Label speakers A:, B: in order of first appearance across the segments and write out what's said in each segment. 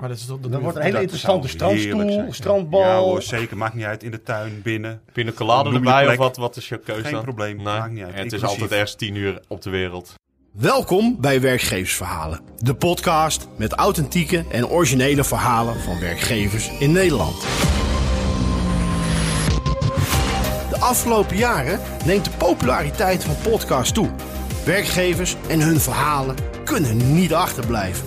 A: Maar dat is toch, dat
B: Dat wordt een
C: Dat
B: hele interessante strandstoel,
C: zijn.
B: strandbal.
C: Ja hoor, zeker. Maakt niet uit. In de tuin, binnen.
D: Pina colada
C: je
D: erbij
C: plek.
D: of wat, wat is jouw keuze
C: Geen
D: dan?
C: probleem,
D: Nee.
C: maakt niet uit.
D: En het is altijd ergens tien uur op de wereld.
E: Welkom bij Werkgeversverhalen, de podcast met authentieke en originele verhalen van werkgevers in Nederland. De afgelopen jaren neemt de populariteit van podcasts toe. Werkgevers en hun verhalen kunnen niet achterblijven.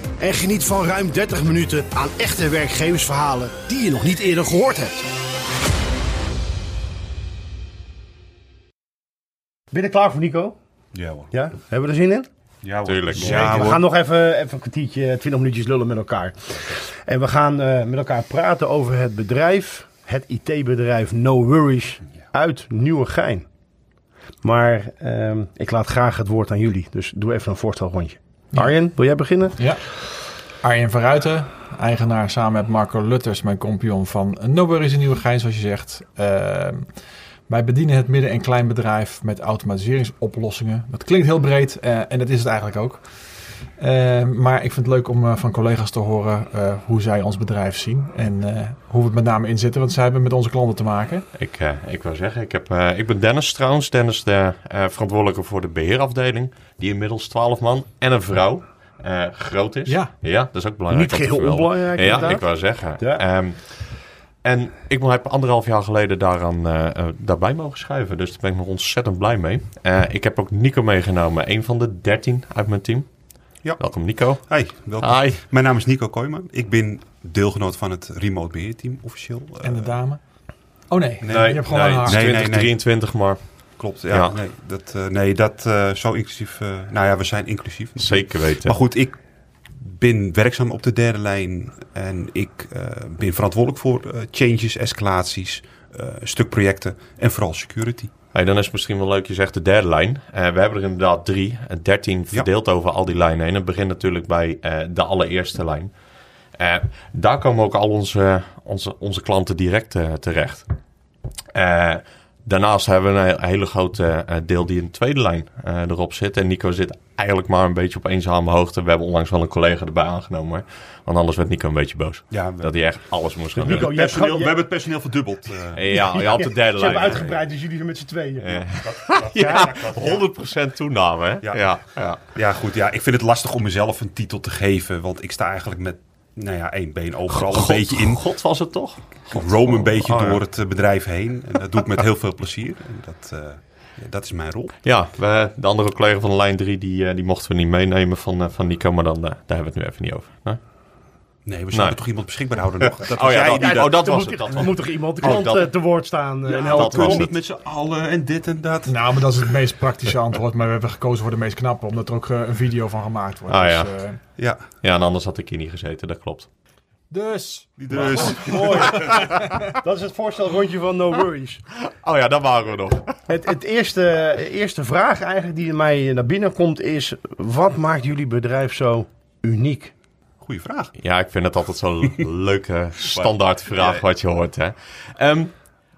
E: en geniet van ruim 30 minuten aan echte werkgeversverhalen die je nog niet eerder gehoord hebt.
B: Ben je er klaar voor, Nico?
C: Ja hoor.
B: Ja? Hebben we er zin in?
C: Ja hoor.
D: Tuurlijk.
C: Ja,
B: we gaan nog even, even een kwartiertje, 20 minuutjes lullen met elkaar. En we gaan eh, met elkaar praten over het bedrijf, het IT-bedrijf No Worries uit Nieuwegein. Maar ehm, ik laat graag het woord aan jullie, dus doe even een voorstelrondje. Arjen, wil jij beginnen?
A: Ja. Arjen van Ruiten, eigenaar samen met Marco Lutters, mijn compagnon van Nobel is een nieuwe gein, zoals je zegt. Ehm, wij bedienen het midden- en kleinbedrijf met automatiseringsoplossingen. Dat klinkt heel breed eh, en dat is het eigenlijk ook. Ehm, maar ik vind het leuk om eh, van collega's te horen eh, hoe zij ons bedrijf zien en hoe we het met name inzetten, want zij hebben met onze klanten te maken.
D: Ik, ik wil zeggen, ik, heb, ik ben Dennis trouwens. Dennis, de verantwoordelijke voor de beheerafdeling. Die inmiddels 12 man en een vrouw eh, groot is.
A: Ja.
D: ja, dat is ook belangrijk.
B: Niet geheel onbelangrijk,
D: Ja,
B: inderdaad.
D: ik wou zeggen.
B: Ja.
D: Ehm, en ik heb anderhalf jaar geleden daaraan, eh, eh, daarbij mogen schuiven. Dus daar ben ik nog ontzettend blij mee. Eh, ik heb ook Nico meegenomen. Een van de 13 uit mijn team.
C: Ja.
D: Welkom Nico.
C: Hi, welkom.
D: Hi.
C: Mijn naam is Nico Kooijman. Ik ben deelgenoot van het remote beheerteam officieel.
A: En de dame? Oh nee,
C: Nee,
A: je hebt gewoon
D: nee,
A: een haar.
C: Nee, nee,
D: 20,
C: nee.
D: 23 maar.
C: Klopt, ja.
D: Ja.
C: Nee, dat, eh, nee, dat eh, zo inclusief. eh, nou ja, we zijn inclusief.
D: Zeker weten.
C: Maar goed, ik ben werkzaam op de derde lijn en ik ben verantwoordelijk voor changes, escalaties, stuk projecten en vooral security.
D: Hey, dan is het misschien wel leuk, je zegt de derde lijn. We hebben er inderdaad drie, 13 verdeeld over al die lijnen heen. Het begint natuurlijk bij de allereerste lijn. Daar komen ook al onze, onze, onze klanten direct eh, terecht. Daarnaast hebben we een hele grote eh, deel die in de tweede lijn eh, erop zit. En Nico zit eigenlijk maar een beetje op eenzame hoogte. We hebben onlangs wel een collega erbij aangenomen. Want anders werd Nico een beetje boos.
C: Ja, we,
D: Dat hij echt alles moest gaan
B: Nico,
D: doen.
C: personeel,
B: gewoon-
C: we hebben het personeel verdubbeld. eh.
D: Ja, je had de derde
B: Ze
D: lijn.
B: hebben uitgebreid, dus jullie zijn met z'n tweeën.
D: Ja. Ja, 100% toename, hè?
C: Ja.
D: Ja. ja.
C: Ja, goed. Ja, ik vind het lastig om mezelf een titel te geven. Want ik sta eigenlijk met nou ja, één been overal een beetje in.
D: God was het toch?
C: Ik roam een beetje
D: Oh,
C: door het eh, bedrijf heen. En dat doe ik met heel veel plezier. En dat, eh, dat is mijn rol.
D: Ja, we, de andere collega van de lijn 3, die, eh, die mochten we niet meenemen van, van Nico. Maar dan, daar hebben we het nu even niet over. Nee?
C: Nee, we zouden
D: Nee.
C: toch iemand beschikbaar houden nog. Dat
D: Oh ja,
C: jij
D: dat,
C: die
D: oh, dat was
B: moet,
D: het. Dat
B: er
D: was
B: moet toch iemand de
D: Oh,
B: klant
D: dat-
B: eh, te woord staan eh, en
C: Ja,
B: helpen.
D: dat
C: niet met z'n allen en dit en dat.
A: Nou, maar dat is het meest praktische antwoord. Maar we hebben gekozen voor de meest knappe, omdat er ook eh, een video van gemaakt wordt.
D: Ah,
A: dus,
D: ja.
A: eh,
C: Ja,
D: Ja, en anders had ik hier niet gezeten, dat klopt.
A: dus
C: dus.
B: Mooi. Dat is het voorstelrondje van No Worries.
D: Oh ja, daar waren we nog.
B: Het, het eerste, eerste vraag eigenlijk die mij naar binnen komt is... Wat maakt jullie bedrijf zo uniek?
C: Vraag.
D: Ja, ik vind het altijd zo'n leuke standaard vraag wat je hoort, hè. Ehm,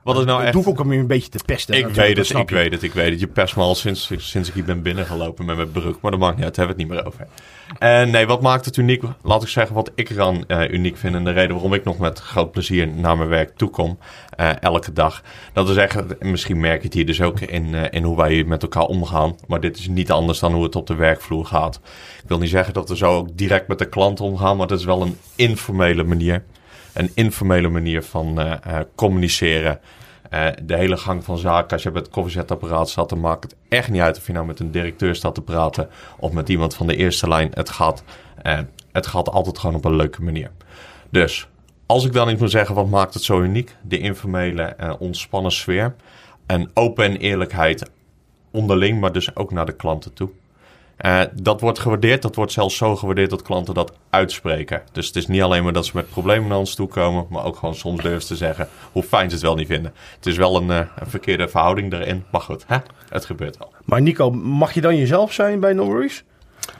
D: wat is nou
B: Dat
D: echt...
B: doe ik ook om je een beetje te pesten.
D: Ik weet
B: dat
D: het, ik
B: je.
D: weet het, ik weet het. Je pest me al sinds, sinds ik hier ben binnengelopen met mijn broek. Maar dat maakt niet uit, daar hebben we het niet meer over. En nee, wat maakt het uniek? Laat ik zeggen wat ik eraan eh, uniek vind. En de reden waarom ik nog met groot plezier naar mijn werk toekom. eh elke dag. Dat is echt, en misschien merk je het hier dus ook in, eh, in hoe wij met elkaar omgaan. Maar dit is niet anders dan hoe het op de werkvloer gaat. Ik wil niet zeggen dat we zo ook direct met de klant omgaan. Maar het is wel een informele manier. Een informele manier van communiceren. Eh, de hele gang van zaken, als je bij het koffiezetapparaat staat, dan maakt het echt niet uit of je nou met een directeur staat te praten of met iemand van de eerste lijn. Het gaat, eh, het gaat altijd gewoon op een leuke manier. Dus, als ik dan iets moet zeggen, wat maakt het zo uniek? De informele, eh, ontspannen sfeer. En open en eerlijkheid onderling, maar dus ook naar de klanten toe. Eh, dat wordt gewaardeerd. Dat wordt zelfs zo gewaardeerd dat klanten dat uitspreken. Dus het is niet alleen maar dat ze met problemen naar ons toe komen, maar ook gewoon soms durven te zeggen hoe fijn ze het wel niet vinden. Het is wel een, eh, een verkeerde verhouding erin, maar goed, hè? het gebeurt wel.
B: Maar Nico, mag je dan jezelf zijn bij No Worries?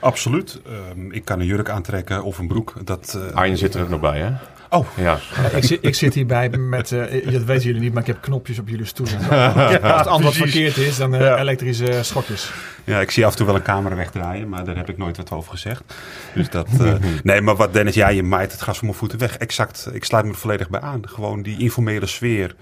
C: Absoluut. Ehm, ik kan een jurk aantrekken of een broek. Dat, eh,
D: Arjen zit er ook nog bij, hè?
C: Oh,
D: Ja.
A: ik, zit, ik zit hierbij met, eh, dat weten jullie niet, maar ik heb knopjes op jullie stoelen. Als het antwoord
B: precies.
A: verkeerd is, dan eh,
B: Ja.
A: elektrische schokjes.
C: Ja, ik zie af en toe wel een camera wegdraaien, maar daar heb ik nooit wat over gezegd. Dus dat, eh, nee, maar wat Dennis, ja, je maait het gas van mijn voeten weg. Exact, ik sluit me er volledig bij aan. Gewoon die informele sfeer.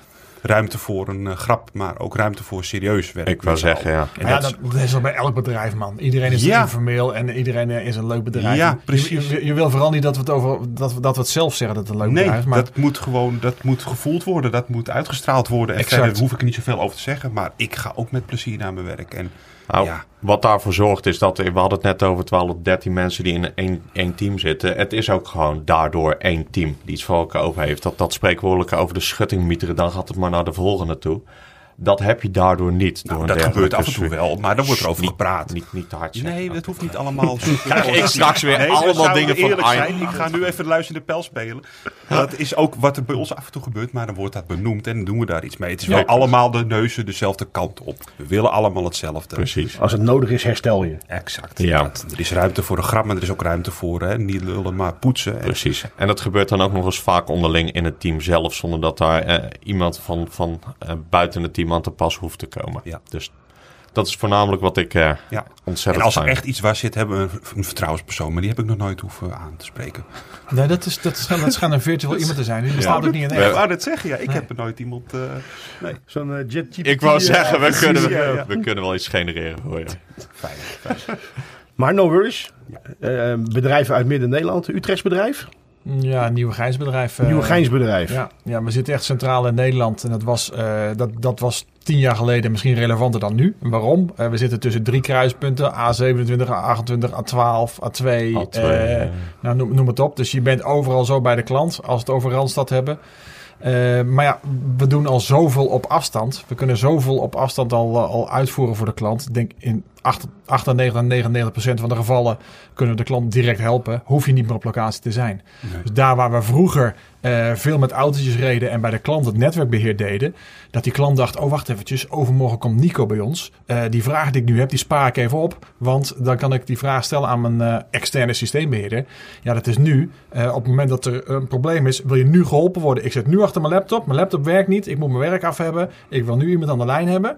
C: Ruimte voor een eh, grap, maar ook ruimte voor serieus werk.
D: Ik wou
C: met z'n
D: zeggen, ja.
C: En
A: ja,
C: dat
A: is wel bij elk bedrijf, man. Iedereen is
C: Ja.
A: informeel en iedereen eh, is een leuk bedrijf.
C: Ja,
A: Je-
C: precies.
A: Je, je, wil vooral niet dat we, het over, dat, we, dat we het zelf zeggen dat het een leuk
C: Nee,
A: bedrijf is. Maar
C: dat moet gewoon dat moet gevoeld worden, dat moet uitgestraald worden. En
A: Exact.
C: verder hoef ik er niet zoveel over te zeggen, maar ik ga ook met plezier naar mijn werk. En
D: Nou,
C: Ja.
D: Wat daarvoor zorgt is dat, we hadden het net over 12 of 13 mensen die in één, één team zitten. Het is ook gewoon daardoor één team die iets voor elkaar over heeft. Dat, dat spreekwoordelijke over de schutting mieteren, dan gaat het maar naar de volgende toe. Dat heb je daardoor niet.
C: nou,
D: door
C: dat gebeurt af en toe wel, maar daar wordt er over
D: Niet-
C: gepraat.
D: Niet, niet te hard zeggen.
C: Nee, dat hoeft niet allemaal.
D: Krijg ik straks weer
C: Nee,
D: allemaal dingen van
C: zijn. Ik ga nu even luisterende pijl spelen. Dat is ook wat er bij ons af en toe gebeurt, maar dan wordt dat benoemd en dan doen we daar iets mee. Het is wel
D: Ja.
C: allemaal de neuzen dezelfde kant op. We willen allemaal hetzelfde.
D: Precies.
B: Als het nodig is, herstel je.
C: Exact.
D: Ja.
C: Dat- er is ruimte voor een grap, maar er is ook ruimte voor hè, niet lullen, maar poetsen. En-
D: Precies. En dat gebeurt dan ook nog eens vaak onderling in het team zelf, zonder dat daar eh, iemand van, van eh, buiten het team aan te pas hoeft te komen.
C: Ja.
D: Dus dat is voornamelijk wat ik eh,
C: Ja. En
D: ontzettend
C: als er echt iets waar zit, hebben we een, een vertrouwenspersoon. Maar die heb ik nog nooit hoeven aan te spreken.
A: nee, dat, is, dat, is, dat schijnt een virtueel iemand te zijn. Die bestaat ook niet in echt.
C: Ik wou net zeggen, ja. Ik heb er nooit iemand... eh, nee.
B: Zo'n eh, jet
D: Ik wou zeggen, we, kunnen,
B: ja, ja.
D: we kunnen wel iets genereren voor je.
C: Fijn.
B: Maar no worries. Eh, bedrijven uit Midden-Nederland. Utrechts bedrijf?
A: Ja, een nieuwe gijsbedrijf. eh,
B: Nieuwe.
A: Ja, ja, we zitten echt centraal in Nederland. En dat was, eh, dat, dat was tien jaar geleden misschien relevanter dan nu. Waarom? Eh, we zitten tussen drie kruispunten. A27, A28, A12, A2.
D: A2,
A: eh,
D: ja.
A: nou, noem, noem het op. Dus je bent overal zo bij de klant als we het over Randstad hebben. Maar ja, we doen al zoveel op afstand. We kunnen zoveel op afstand al, al uitvoeren voor de klant. Ik denk in 8 98 en 99 procent van de gevallen kunnen we de klant direct helpen. Hoef je niet meer op locatie te zijn. Dus daar waar we vroeger eh, veel met autootjes reden en bij de klant het netwerkbeheer deden, dat die klant dacht: oh wacht eventjes, overmorgen komt Nico bij ons. Eh, die vraag die ik nu heb, die spaar ik even op, want dan kan ik die vraag stellen aan mijn eh, externe systeembeheerder. Ja, dat is nu. Op het moment dat er een probleem is, wil je nu geholpen worden. Ik zit nu achter mijn laptop, mijn laptop werkt niet, ik moet mijn werk af hebben, ik wil nu iemand aan de lijn hebben.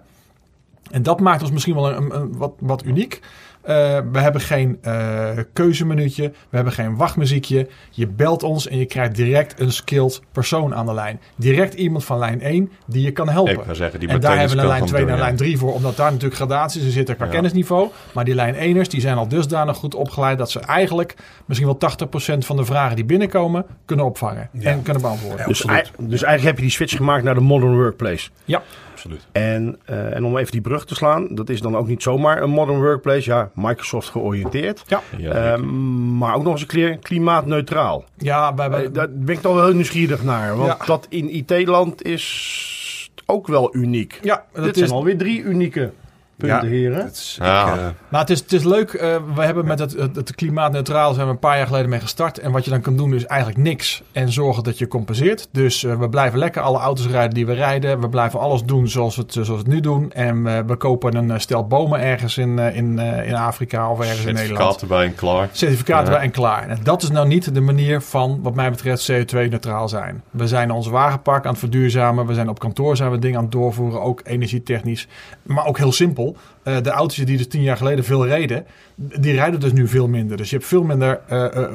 A: En dat maakt ons misschien wel een, een- een wat, wat uniek. Eh, we hebben geen eh keuzemenuutje. We hebben geen wachtmuziekje. Je belt ons en je krijgt direct een skilled persoon aan de lijn. Direct iemand van lijn 1 die je kan helpen.
D: Ik zeggen, die
A: en
D: meteen
A: daar hebben we een lijn
D: skill
A: 2
D: kan
A: naar
D: doen,
A: lijn 3 voor. Omdat daar natuurlijk gradaties in zitten qua
D: Ja.
A: kennisniveau. Maar die lijn 1ers die zijn al dusdanig goed opgeleid... dat ze eigenlijk misschien wel 80% van de vragen die binnenkomen... kunnen opvangen en kunnen beantwoorden.
B: Dus, dus eigenlijk heb je die switch gemaakt naar de modern workplace.
A: Ja,
C: Absoluut.
B: En, eh, en om even die brug te slaan, dat is dan ook niet zomaar een modern workplace. Ja, Microsoft georiënteerd.
A: ja.
D: Ja,
B: Ehm, maar ook nog eens een keer klimaatneutraal.
A: ja we
B: Eh,
A: hebben,
B: daar ben ik toch wel heel nieuwsgierig naar. Want
A: Ja.
B: dat in IT-land is ook wel uniek.
A: ja, dat
B: Dit
A: is,
B: zijn alweer drie unieke heren.
C: Is,
D: Ja.
C: ik, eh,
A: Nou, het is, het is leuk. eh, we hebben met het, het, het klimaatneutraal zijn we een paar jaar geleden mee gestart. En wat je dan kan doen is eigenlijk niks en zorgen dat je compenseert. Dus eh, we blijven lekker alle auto's rijden die we rijden. We blijven alles doen zoals we het, zoals we het nu doen. En eh, we kopen een stel bomen ergens in, eh, in, eh, in Afrika of ergens in Nederland.
D: Certificaat erbij en klaar.
A: Certificaat
D: Ja.
A: erbij en klaar. En dat is nou niet de manier van, wat mij betreft, CO2-neutraal zijn. We zijn ons wagenpark aan het verduurzamen. We zijn op kantoor zijn we dingen aan het doorvoeren, ook energietechnisch. Maar ook heel simpel. Eh, de auto's die dus tien jaar geleden veel reden, die rijden dus nu veel minder. Dus je hebt veel minder eh, eh,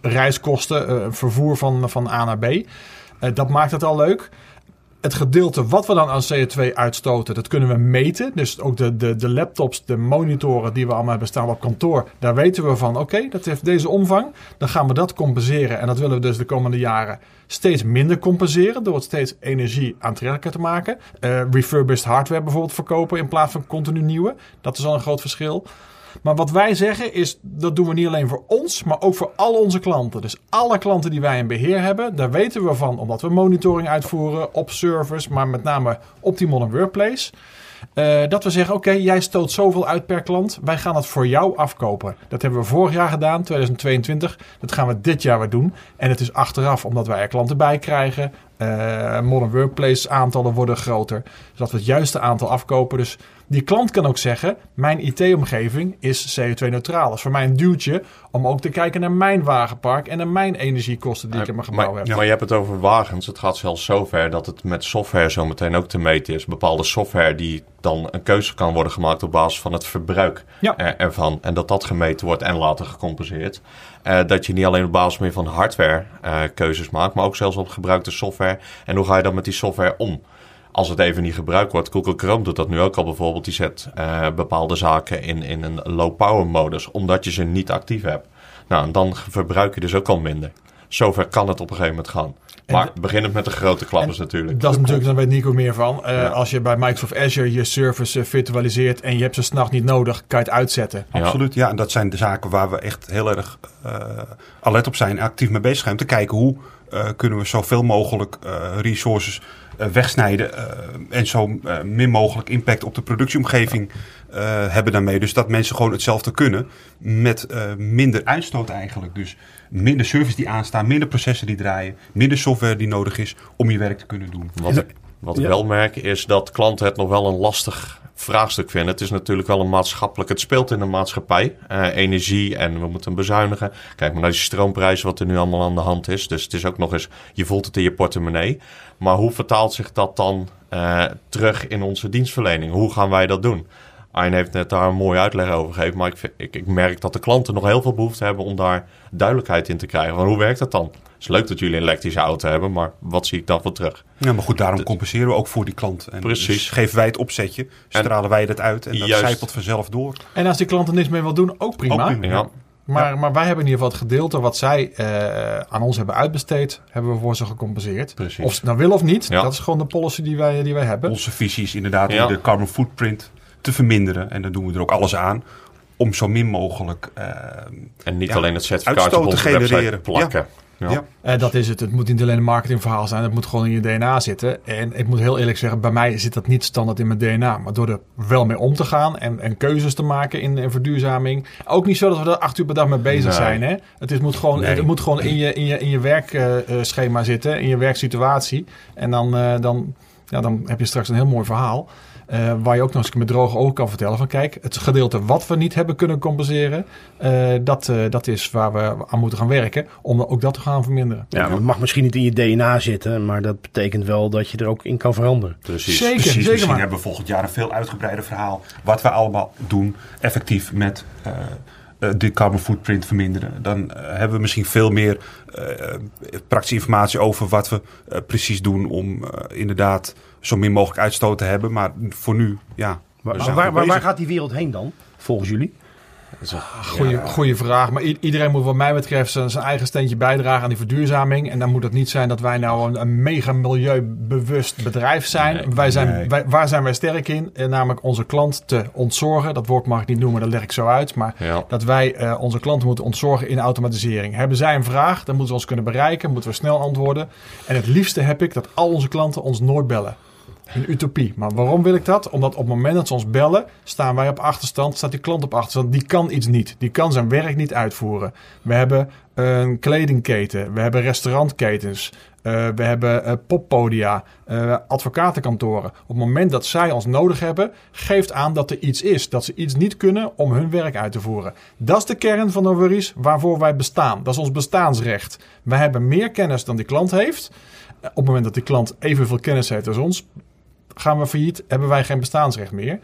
A: reiskosten, vervoer van, van A naar B. Dat maakt het al leuk het gedeelte wat we dan aan CO2 uitstoten, dat kunnen we meten. Dus ook de, de, de laptops, de monitoren die we allemaal hebben staan op kantoor, daar weten we van, oké, dat heeft deze omvang. Dan gaan we dat compenseren. En dat willen we dus de komende jaren steeds minder compenseren, door het steeds energie aantrekkelijker te maken. Eh, refurbished hardware bijvoorbeeld verkopen in plaats van continu nieuwe. Dat is al een groot verschil. Maar wat wij zeggen is, dat doen we niet alleen voor ons, maar ook voor al onze klanten. Dus alle klanten die wij in beheer hebben, daar weten we van, omdat we monitoring uitvoeren op servers, maar met name op die modern workplace. Eh, dat we zeggen, oké, jij stoot zoveel uit per klant. Wij gaan het voor jou afkopen. Dat hebben we vorig jaar gedaan, 2022. Dat gaan we dit jaar weer doen. En het is achteraf, omdat wij er klanten bij krijgen. Eh, modern Workplace aantallen worden groter. Zodat we het juiste aantal afkopen. Dus die klant kan ook zeggen: Mijn IT-omgeving is CO2-neutraal. Dat is voor mij een duwtje om ook te kijken naar mijn wagenpark en naar mijn energiekosten die ik in mijn gebouw
D: maar,
A: heb.
D: maar je hebt het over wagens. Het gaat zelfs zover dat het met software zo meteen ook te meten is. Bepaalde software die dan een keuze kan worden gemaakt op basis van het verbruik
A: Ja.
D: er- ervan. En dat dat gemeten wordt en later gecompenseerd. Eh, dat je niet alleen op basis meer van hardware eh, keuzes maakt, maar ook zelfs op gebruikte software. En hoe ga je dan met die software om? Als het even niet gebruikt wordt, Google Chrome doet dat nu ook al bijvoorbeeld. Die zet eh, bepaalde zaken in, in een low power modus, omdat je ze niet actief hebt. Nou, en dan verbruik je dus ook al minder. Zover kan het op een gegeven moment gaan. Maar beginnend met de grote klappers natuurlijk.
A: Dat is natuurlijk, daar weet Nico meer van. Eh,
D: Ja.
A: Als je bij Microsoft Azure je service eh, virtualiseert en je hebt ze s'nachts niet nodig, kan je het uitzetten.
D: Ja.
C: Absoluut, ja. En dat zijn de zaken waar we echt heel erg eh alert op zijn actief mee bezig zijn. Om te kijken hoe eh, kunnen we zoveel mogelijk eh, resources wegsnijden. eh, en zo eh, min mogelijk impact op de productieomgeving eh, hebben daarmee. Dus dat mensen gewoon hetzelfde kunnen met eh, minder uitstoot eigenlijk. Dus minder service die aanstaan, minder processen die draaien, minder software die nodig is om je werk te kunnen doen.
D: Wat wat ik wel merk is dat klanten het nog wel een lastig vraagstuk vinden. Het is natuurlijk wel een maatschappelijk... Het speelt in de maatschappij. eh, energie en we moeten bezuinigen. Kijk maar naar die stroomprijzen wat er nu allemaal aan de hand is. Dus het is ook nog eens... Je voelt het in je portemonnee. Maar hoe vertaalt zich dat dan eh, terug in onze dienstverlening? Hoe gaan wij dat doen? Arjen heeft net daar een mooie uitleg over gegeven. Maar ik, vind- ik, ik merk dat de klanten nog heel veel behoefte hebben om daar duidelijkheid in te krijgen. Van hoe werkt dat dan? Het is leuk dat jullie een elektrische auto hebben, maar wat zie ik dan voor terug?
C: Ja, maar goed, daarom compenseren we ook voor die klant. En
D: Precies.
C: Dus geven wij het opzetje, stralen wij dat uit en dat
D: Juist.
C: zijpelt vanzelf door.
A: En als die klant er niks meer wil doen, ook prima.
C: Ook prima.
D: Ja,
A: Maar, maar wij hebben in ieder geval het gedeelte wat zij eh, aan ons hebben uitbesteed, hebben we voor ze gecompenseerd.
D: Precies.
A: Of ze het nou willen of niet,
D: Ja.
A: dat is gewoon de policy die wij, die wij hebben.
C: Onze visie is inderdaad
D: Ja.
C: om de carbon footprint te verminderen. En dan doen we er ook alles aan om zo min mogelijk... eh,
D: En niet
C: Ja,
D: alleen het certificaat
C: uitstoot
D: op onze
C: te genereren.
D: website plakken. Ja.
A: Dat is het. Het moet niet alleen een marketingverhaal zijn. Het moet gewoon in je DNA zitten. En ik moet heel eerlijk zeggen, bij mij zit dat niet standaard in mijn DNA. Maar door er wel mee om te gaan en, en keuzes te maken in, in verduurzaming. Ook niet zo dat we er acht uur per dag mee bezig
D: Nee.
A: zijn. Hè? Het, is, moet gewoon,
C: Nee.
A: het moet gewoon in je, in je, in je werkschema zitten, in je werksituatie. En dan, eh, dan, ja, dan heb je straks een heel mooi verhaal. Eh, waar je ook nog eens met droge ogen kan vertellen van kijk, het gedeelte wat we niet hebben kunnen compenseren, eh, dat, eh, dat is waar we aan moeten gaan werken om ook dat te gaan verminderen.
B: Ja, maar het mag misschien niet in je DNA zitten, maar dat betekent wel dat je er ook in kan veranderen.
D: Precies.
A: Zeker,
C: Precies,
A: zeker
C: misschien
A: maar.
C: hebben we volgend jaar een veel uitgebreider verhaal. Wat we allemaal doen, effectief met de carbon footprint verminderen. Dan eh, hebben we misschien veel meer eh, praktische informatie over wat we eh, precies doen om eh, inderdaad zo min mogelijk uitstoot te hebben. Maar voor nu, ja. Zijn
B: waar, waar, waar gaat die wereld heen dan, volgens jullie?
A: Goeie, goeie vraag. Maar iedereen moet wat mij betreft zijn, zijn eigen steentje bijdragen aan die verduurzaming. En dan moet het niet zijn dat wij nou een, een mega milieubewust bedrijf zijn.
D: Nee,
A: wij zijn
C: nee.
A: wij, waar zijn wij sterk in? Eh, namelijk onze klant te ontzorgen. Dat woord mag ik niet noemen, dat leg ik zo uit. Maar
D: Ja.
A: dat wij eh, onze klanten moeten ontzorgen in automatisering. Hebben zij een vraag, dan moeten ze ons kunnen bereiken. Moeten we snel antwoorden. En het liefste heb ik dat al onze klanten ons nooit bellen. Een utopie. Maar waarom wil ik dat? Omdat op het moment dat ze ons bellen, staan wij op achterstand, staat die klant op achterstand. Die kan iets niet. Die kan zijn werk niet uitvoeren. We hebben een kledingketen, we hebben restaurantketens, eh, we hebben eh, poppodia, eh, advocatenkantoren. Op het moment dat zij ons nodig hebben, geeft aan dat er iets is. Dat ze iets niet kunnen om hun werk uit te voeren. Dat is de kern van worries waarvoor wij bestaan. Dat is ons bestaansrecht. Wij hebben meer kennis dan die klant heeft. Op het moment dat die klant evenveel kennis heeft als ons, gaan we failliet, hebben wij geen bestaansrecht meer.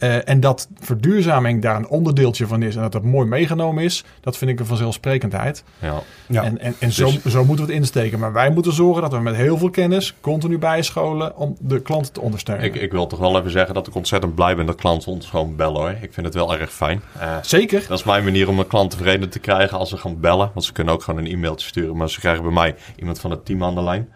A: Eh, en dat verduurzaming daar een onderdeeltje van is en dat dat mooi meegenomen is, dat vind ik een vanzelfsprekendheid.
D: Ja.
C: Ja.
A: En, en, en zo, zo moeten we het insteken. Maar wij moeten zorgen dat we met heel veel kennis continu bijscholen om de klant te ondersteunen.
D: Ik, ik wil toch wel even zeggen dat ik ontzettend blij ben dat klanten ons gewoon bellen hoor. Ik vind het wel erg fijn. Eh,
A: Zeker.
D: dat is mijn manier om een klant tevreden te krijgen als ze gaan bellen. Want ze kunnen ook gewoon een e-mailtje sturen. Maar ze krijgen bij mij iemand van het team aan de lijn.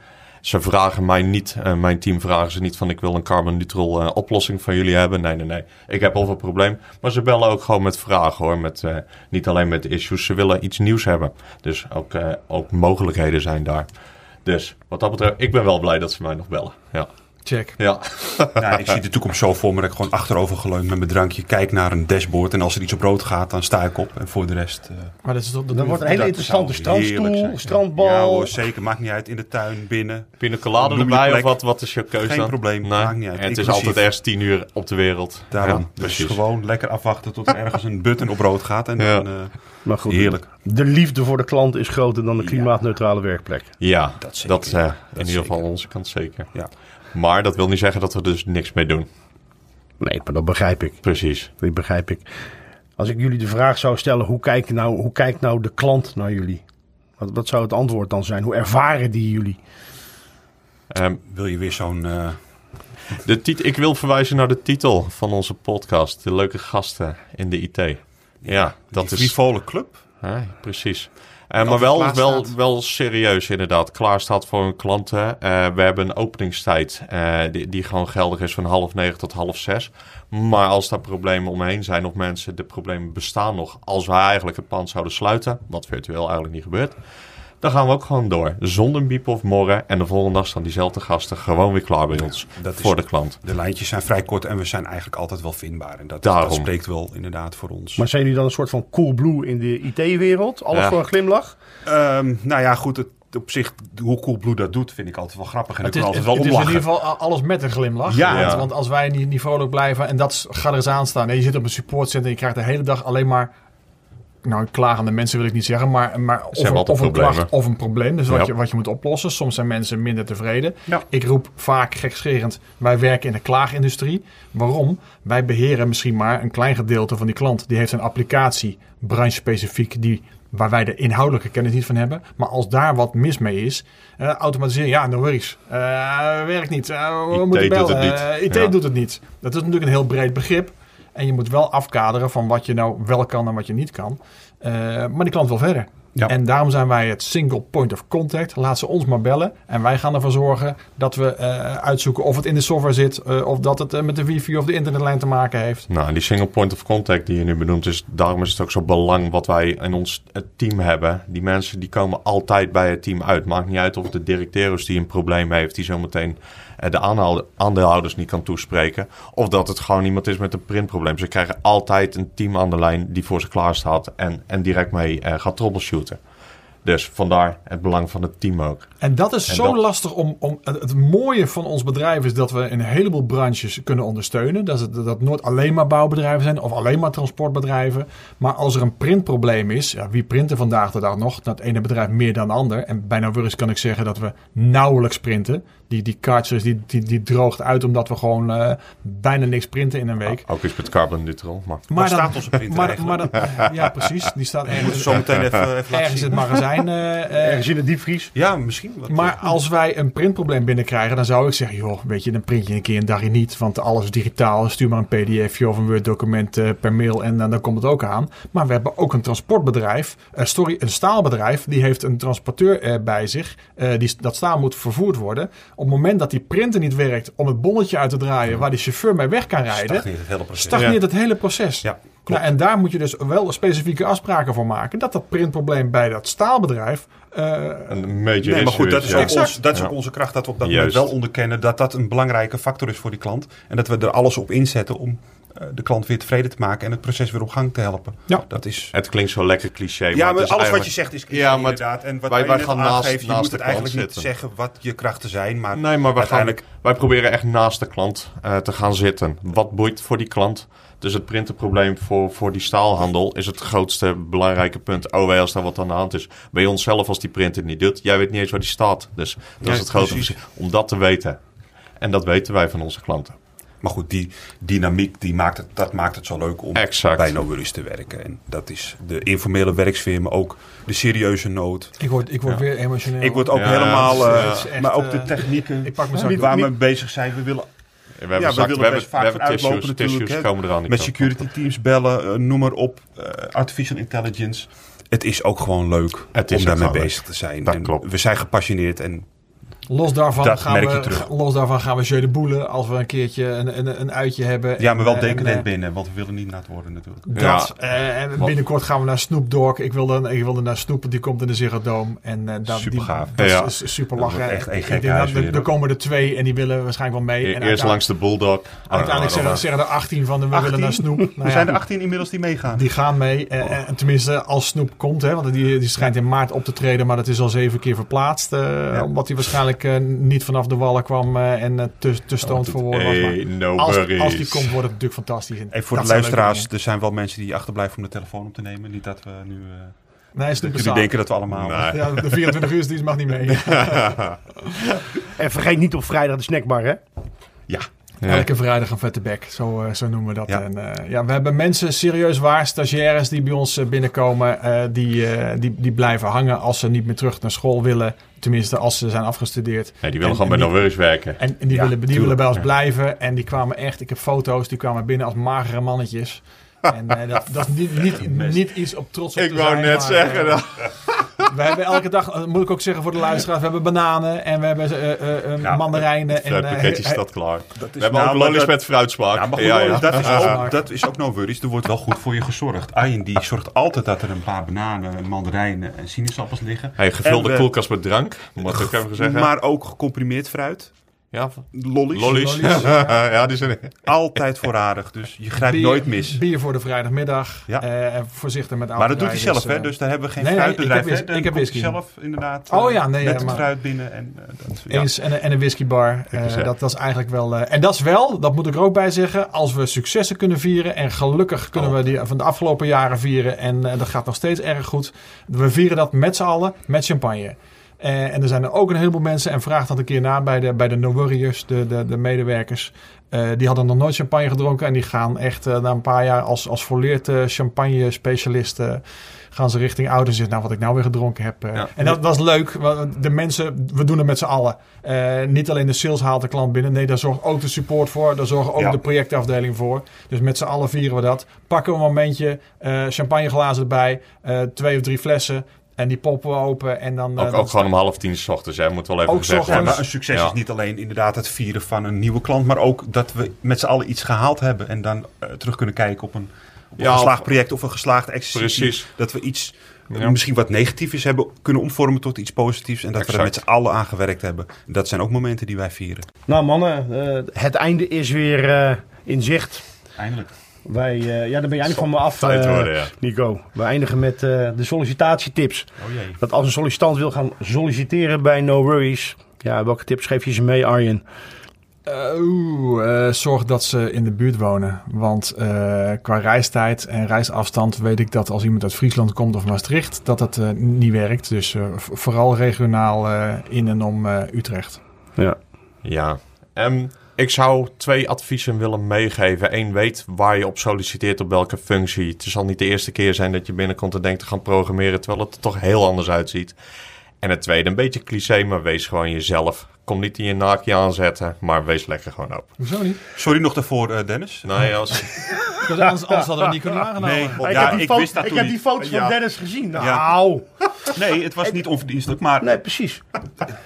D: Ze vragen mij niet, eh, mijn team vragen ze niet van ik wil een carbon neutral eh, oplossing van jullie hebben. Nee, nee, nee. Ik heb een probleem. Maar ze bellen ook gewoon met vragen hoor. Met, eh, niet alleen met issues. Ze willen iets nieuws hebben. Dus ook, ook mogelijkheden zijn daar. Dus wat dat betreft, ik ben wel blij dat ze mij nog bellen. Ja.
A: Check.
D: Ja.
C: Ja, ik zie de toekomst zo voor me dat ik gewoon achterover geleund met mijn drankje kijk naar een dashboard. En als er iets op rood gaat, dan sta ik op. En voor de rest... eh,
A: Maar dat is toch... Dat je-
B: wordt een hele interessante strandstoel, strandbal.
C: Ja hoor, zeker. Maakt niet uit. In de tuin, binnen.
D: Pina colada
C: Noem je
D: erbij
C: plek.
D: of wat, wat is je keuze
C: Geen
D: dan?
C: probleem,
D: Nee.
C: maakt niet uit.
D: En het is altijd ergens tien uur op de wereld.
C: Daarom.
D: Ja,
C: dus
D: precies.
C: gewoon lekker afwachten tot er ergens een button op rood gaat. En
D: Ja.
C: dan, eh,
B: Maar goed,
C: heerlijk.
B: de liefde voor de klant is groter dan de
C: Ja.
B: klimaatneutrale werkplek.
D: Ja,
C: Dat
D: dat,
C: zeker.
D: eh,
C: Dat
D: in ieder geval aan onze kant zeker.
C: Ja.
D: Maar dat wil niet zeggen dat we dus niks mee doen.
B: Nee, maar dat begrijp ik.
D: Precies.
B: Dat begrijp ik. Als ik jullie de vraag zou stellen, hoe kijkt nou, hoe kijkt nou de klant naar jullie? Wat, wat zou het antwoord dan zijn? Hoe ervaren die jullie?
D: Ehm,
C: Wil je weer zo'n... eh,
D: de tit- ik wil verwijzen naar de titel van onze podcast. De leuke gasten in de IT. Ja, dat
C: die
D: is...
C: frivole club?
D: Ja, precies. Eh, maar wel, wel, wel serieus inderdaad. Klaar staat voor hun klanten. Eh, we hebben een openingstijd eh, die, die gewoon geldig is van half negen tot half zes. Maar als daar problemen omheen zijn of mensen, de problemen bestaan nog. Als wij eigenlijk het pand zouden sluiten, wat virtueel eigenlijk niet gebeurt. Dan gaan we ook gewoon door. Zonder biep of morren. En de volgende dag staan diezelfde gasten gewoon weer klaar bij ons.
C: dat is-
D: voor de klant.
C: De lijntjes zijn vrij kort en we zijn eigenlijk altijd wel vindbaar. En dat,
D: Daarom.
C: dat spreekt wel inderdaad voor ons.
B: Maar zijn jullie dan een soort van cool blue in de IT-wereld? Alles
D: Ja.
B: voor een glimlach?
C: Ehm, nou ja, goed. Het, op zich, hoe Coolblue dat doet, vind ik altijd wel grappig. En
A: Het is,
C: altijd wel
A: het is in ieder geval alles met een glimlach.
C: Ja.
A: Want,
D: Ja.
A: want als wij niet, niet vrolijk blijven en dat gaat er eens aan staan. En je zit op een supportcenter en je krijgt de hele dag alleen maar... Nou, klagende mensen wil ik niet zeggen, maar, maar of,
D: hebben
A: een, of een klacht of een probleem. Dus wat,
D: Ja.
A: je, wat je moet oplossen. Soms zijn mensen minder tevreden.
C: Ja.
A: Ik roep vaak gekscherend, wij werken in de klaagindustrie. Waarom? Wij beheren misschien maar een klein gedeelte van die klant. Die heeft een applicatie, branchespecifiek, die, waar wij de inhoudelijke kennis niet van hebben. Maar als daar wat mis mee is, eh automatiseren, ja, no worries. Eh, werkt niet. Eh, we
D: IT
A: moeten
D: doet
A: bellen.
D: het niet.
A: Eh, IT
D: Ja.
A: doet het niet. Dat is natuurlijk een heel breed begrip. En je moet wel afkaderen van wat je nou wel kan en wat je niet kan. Eh, maar die klant wil verder.
C: Ja.
A: En daarom zijn wij het single point of contact. Laat ze ons maar bellen. En wij gaan ervoor zorgen dat we eh, uitzoeken of het in de software zit. eh, of dat het met de wifi of de internetlijn te maken heeft.
D: Nou, die single point of contact die je nu benoemt, is, daarom is het ook zo belangrijk wat wij in ons het team hebben. Die mensen die komen altijd bij het team uit. Maakt niet uit of de directeur die een probleem heeft, die zometeen de aanhouder- aandeelhouders niet kan toespreken. Of dat het gewoon iemand is met een printprobleem. Ze krijgen altijd een team aan de lijn die voor ze klaar staat en, en direct mee eh, gaat troubleshooten. Dus vandaar het belang van het team ook.
A: En dat is
D: En
A: zo
D: dat-
A: lastig om, om. Het mooie van ons bedrijf is dat we een heleboel branches kunnen ondersteunen. Dat, het, dat nooit alleen maar bouwbedrijven zijn of alleen maar transportbedrijven. Maar als er een printprobleem is, ja, wie printen vandaag de dag nog? Dat ene bedrijf meer dan de ander. En bijna eens kan ik zeggen dat we nauwelijks printen. Die, die cartridge die, die, die droogt uit omdat we gewoon eh, bijna niks printen in een week.
D: Ook iets met carbon neutral. Maar
A: Maar
C: Waar staat onze printer
A: maar,
C: eigenlijk?
A: maar dat- ja, precies. Die staat ergens,
C: zo meteen even,
A: ergens in het magazijn. eh, eh,
B: Ergens in de diepvries?
C: Ja, misschien. Wat,
A: maar als wij een printprobleem binnenkrijgen, dan zou ik zeggen: joh, weet je, dan print je een keer een dagje niet. Want alles is digitaal. Stuur maar een pdfje of een Word-document eh, per mail en dan, dan komt het ook aan. Maar we hebben ook een transportbedrijf, eh, sorry, een staalbedrijf. Die heeft een transporteur eh, bij zich. eh, die, dat staal moet vervoerd worden. Op het moment dat die printer niet werkt om het bonnetje uit te draaien waar die chauffeur mee weg kan rijden,
C: stagneert het hele proces.
A: stagneert het hele proces.
C: Ja, klopt.
A: Nou, en daar moet je dus wel specifieke afspraken voor maken. Dat dat printprobleem bij dat staalbedrijf. eh,
D: een major
C: Nee, maar goed, dat is, ook, ons, dat is
D: Ja.
C: ook onze kracht. Dat we op dat
D: Juist.
C: moment wel onderkennen dat dat een belangrijke factor is voor die klant. En dat we er alles op inzetten om eh, de klant weer tevreden te maken en het proces weer op gang te helpen.
A: Ja.
C: Dat is...
D: Het klinkt zo lekker cliché.
C: Ja, maar alles wat je zegt is cliché,
D: Ja, maar het-
C: inderdaad. En wat
D: wij-
C: wij,
D: gaan naast-
C: aangeeft, je moet
D: de
C: het eigenlijk niet zeggen wat je krachten zijn. Maar,
D: Nee, maar wij, gaan, wij proberen echt naast de klant eh, te gaan zitten. Wat boeit voor die klant? Dus het printerprobleem voor, voor die staalhandel is het grootste belangrijke punt. Oh, wij als daar wat aan de hand is. Bij ons zelf als die printer het niet doet. Jij weet niet eens waar die staat. Dus dat
C: Ja,
D: is het grote. Om dat te weten. En dat weten wij van onze klanten.
C: Maar goed, die dynamiek die maakt het, dat maakt het zo leuk om
D: Exact.
C: bij No Worries te werken. En dat is de informele werksfeer, maar ook de serieuze nood.
A: ik word, ik word
D: Ja.
A: weer emotioneel.
C: Ik word ook
D: Ja,
C: helemaal...
D: is,
C: eh,
D: ja.
A: is echt,
C: maar ook de
A: eh,
C: technieken
A: ik pak
C: niet, waar we mee bezig zijn. We willen
D: We hebben,
C: Ja, we
D: zak-
C: willen
D: we hebben,
C: vaak
D: we hebben tissues,
C: natuurlijk,
D: tissues komen eraan.
C: met security teams bellen, eh, noem maar op. eh, artificial intelligence. Het is ook gewoon leuk
D: Het
C: om daarmee bezig te zijn.
D: Dat
C: En
D: klopt.
C: We zijn gepassioneerd en
A: Los daarvan,
C: Dat
A: gaan
C: merk
A: we,
C: je terug.
A: los daarvan gaan we Jeu de Boele als we een keertje een, een, een uitje hebben.
C: Ja, maar wel
A: En,
C: decadent
A: eh,
C: binnen, want we willen niet nat worden natuurlijk.
A: Dat. eh, en binnenkort gaan we naar Snoop Dogg. Ik wilde, ik wilde naar Snoop, want die komt in de Ziggo Dome. En eh dat,
C: Supergaaf.
A: Die, dat
D: Ja.
A: is, is super lachen.
C: echt een
A: Ik
C: gek huis
A: Er komen er twee en die willen waarschijnlijk wel mee.
D: E-
A: En
D: Eerst langs de Bulldog.
A: Uiteindelijk zeggen, zeggen er 18 van de we willen naar Snoep. Nou
C: er
A: ja,
C: zijn er 18 inmiddels die meegaan.
A: Die gaan mee. En, en tenminste, als Snoep komt. Hè, want die, die schijnt in maart op te treden. Maar dat is al zeven keer verplaatst. eh, Omdat hij waarschijnlijk eh, niet vanaf de wallen kwam. eh, en eh, te, te stoned voor woorden was. Maar
D: Hey, no
A: als, als die komt, wordt het natuurlijk fantastisch. En
C: voor de luisteraars, er zijn wel mensen die achterblijven om de telefoon op te nemen. Niet dat we nu... eh,
A: Nee,
C: dat jullie denken dat we allemaal...
D: Nee.
A: Ja, de 24 uur dienst mag niet mee.
B: En vergeet niet op vrijdag de snackbar, hè?
C: Ja,
D: Ja.
A: Elke vrijdag een vette bek, zo, eh, zo noemen we dat.
C: Ja.
A: En, eh, ja, we hebben mensen serieus waar, stagiaires die bij ons eh, binnenkomen, eh, die, eh, die, die blijven hangen als ze niet meer terug naar school willen. Tenminste, als ze zijn afgestudeerd.
D: Nee, die willen
A: En-
D: gewoon
A: en
D: bij
A: die-
D: No Worries werken.
A: En, en die,
B: Ja,
A: willen, die
B: tuurlijk.
A: willen bij ons
D: Ja.
A: blijven. En die kwamen echt, ik heb foto's, die kwamen binnen als magere mannetjes. En eh, dat, dat is niet, niet, niet iets op trots op
D: Ik
A: te
D: wou
A: zijn,
D: net
A: maar,
D: zeggen. dat-
A: we hebben elke dag, eh, moet ik ook zeggen voor de luisteraars, we hebben bananen en we hebben eh, eh,
C: Ja,
A: mandarijnen. En,
D: Het pakketje staat klaar.
C: dat
D: We hebben ook
C: nou, maar
D: lollies met fruitsmaak.
C: Ja, maar goed,
D: ja, ja.
C: Dat, is ook, dat is ook no worries. Er wordt wel goed voor je gezorgd. Arjen die zorgt altijd dat er een paar bananen, mandarijnen en sinaasappels liggen.
D: Hey, gevulde
C: En
D: koelkast met drank. Ik ook even zeggen.
C: Maar ook gecomprimeerd fruit.
D: Ja,
C: Lollies.
D: lollies.
A: Lollies,
D: ja, die zijn...
C: Altijd voorradig. Dus je grijpt
A: bier-
C: nooit mis.
A: Bier voor de vrijdagmiddag.
C: Ja.
A: eh, en voorzichtig met
C: Maar dat doet hij zelf, hè?
A: eh.
C: Dus daar hebben we geen
A: Nee, nee,
C: fruitbedrijf.
A: ik heb
C: Dan
A: ik heb whisky.
C: zelf inderdaad
A: Oh
C: eh,
A: ja, nee,
C: met
A: ja,
C: het
A: maar-
C: fruit binnen. En, eh, dat, ja.
A: Eens en, een- en een whiskybar. Eh, dat, dat is eigenlijk wel. eh, en dat is wel, dat moet ik er ook bij zeggen. Als we successen kunnen vieren. En gelukkig kunnen
C: Oh.
A: we die van de afgelopen jaren vieren. En eh, dat gaat nog steeds erg goed. We vieren dat met z'n allen met champagne. Eh, en er zijn er ook een heleboel mensen. En vraag dat een keer na bij de, bij de No Worriers, de, de, de medewerkers. Eh, die hadden nog nooit champagne gedronken. En die gaan echt eh, na een paar jaar als, als volleerd champagne specialist. eh, gaan ze richting ouders. Nou, wat ik nou weer gedronken heb.
D: Ja.
A: En dat was leuk. want De mensen, we doen het met z'n allen. Niet alleen de sales haalt de klant binnen. Nee, daar zorgt ook de support voor. Daar zorgt ook
C: Ja.
A: de projectafdeling voor. Dus met z'n allen vieren we dat. Pakken we een momentje. champagneglazen erbij. twee of drie flessen. En die poppen we open. En dan, eh,
D: Ook,
A: dan
D: ook gewoon om half tien s ochtends, hè. Moet wel even
A: Ook
D: gezegd.
C: Ja,
D: worden.
C: maar een succes
D: Ja.
C: is niet alleen inderdaad het vieren van een nieuwe klant, maar ook dat we met z'n allen iets gehaald hebben en dan eh, terug kunnen kijken op een, op een geslaagd
D: of-
C: project of een geslaagde exercitie.
D: Precies.
C: Dat we iets eh,
D: Ja.
C: misschien wat negatiefs is hebben kunnen omvormen tot iets positiefs en dat we er met z'n allen aan gewerkt hebben. Dat zijn ook momenten die wij vieren.
B: Nou mannen, eh, het einde is weer eh, in zicht.
C: Eindelijk.
B: Wij, eh, ja, daar ben je eigenlijk van me af, eh,
D: worden, ja.
B: Nico. We eindigen met eh, de sollicitatietips.
C: Oh jee.
B: Dat als een sollicitant wil gaan solliciteren bij No Worries... Ja, welke tips geef je ze mee, Arjen?
A: Oeh, zorg dat ze in de buurt wonen. Want eh, qua reistijd en reisafstand weet ik dat als iemand uit Friesland komt of Maastricht, dat dat eh, niet werkt. Dus eh, vooral regionaal eh, in en om eh, Utrecht.
B: Ja.
D: Ja. Ehm, ik zou twee adviezen willen meegeven. Eén, weet waar je op solliciteert, op welke functie. Het zal niet de eerste keer zijn dat je binnenkomt en denkt te gaan programmeren, terwijl het er toch heel anders uitziet. En het tweede, een beetje cliché, maar wees gewoon jezelf. Kom niet in je naakje aanzetten, maar wees lekker gewoon op.
A: Hoezo niet?
C: Sorry nog daarvoor, eh, Dennis.
D: Nee, als...
A: Dus anders, anders hadden we niet kunnen aangenomen.
C: Nee,
B: ik
C: ja,
B: heb die,
C: ik
B: foto-
C: wist dat
B: ik
C: toen
B: heb die
C: niet.
B: foto's van. Dennis gezien.
C: Ja.
B: Nou,
C: Nee, het was niet onverdienstelijk, maar
B: nee, precies.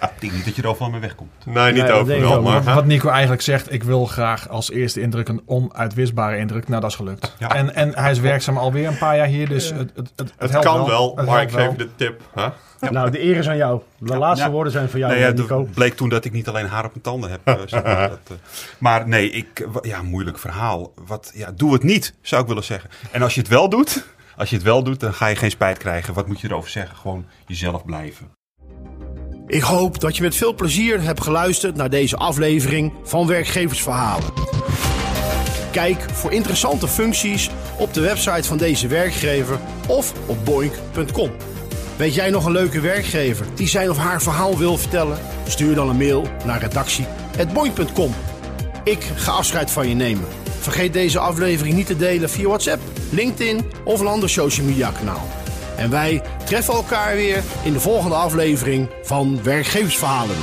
C: ik denk niet dat je er overal mee wegkomt.
D: Nee, niet overal, maar...
A: Wat, Nico eigenlijk zegt, ik wil graag als eerste indruk een onuitwisbare indruk. Nou, dat is gelukt.
C: Ja.
A: En, en hij is werkzaam alweer een paar jaar hier, dus het, het, het, het
D: kan wel,
A: Het
D: maar ik geef
A: wel.
D: de tip. Hè?
B: Nou, de eer is aan jou. De laatste
C: Ja.
B: woorden zijn van jou,
C: Nee, ja,
B: Nico.
C: het bleek toen dat ik niet alleen haar op mijn tanden heb. eh, dat, eh. maar nee, ik, ja, moeilijk verhaal. Wat, ja, doe het niet, zou ik willen zeggen. En als je het wel doet, als je het wel doet, dan ga je geen spijt krijgen. Wat moet je erover zeggen? Gewoon jezelf blijven.
E: Ik hoop dat je met veel plezier hebt geluisterd naar deze aflevering van Werkgeversverhalen. Kijk voor interessante functies op de website van deze werkgever of op boink.com. Weet jij nog een leuke werkgever die zijn of haar verhaal wil vertellen? Stuur dan een mail naar redactie.boink.com. Ik ga afscheid van je nemen. Vergeet deze aflevering niet te delen via WhatsApp, LinkedIn of een ander social media kanaal. En wij treffen elkaar weer in de volgende aflevering van Werkgeversverhalen.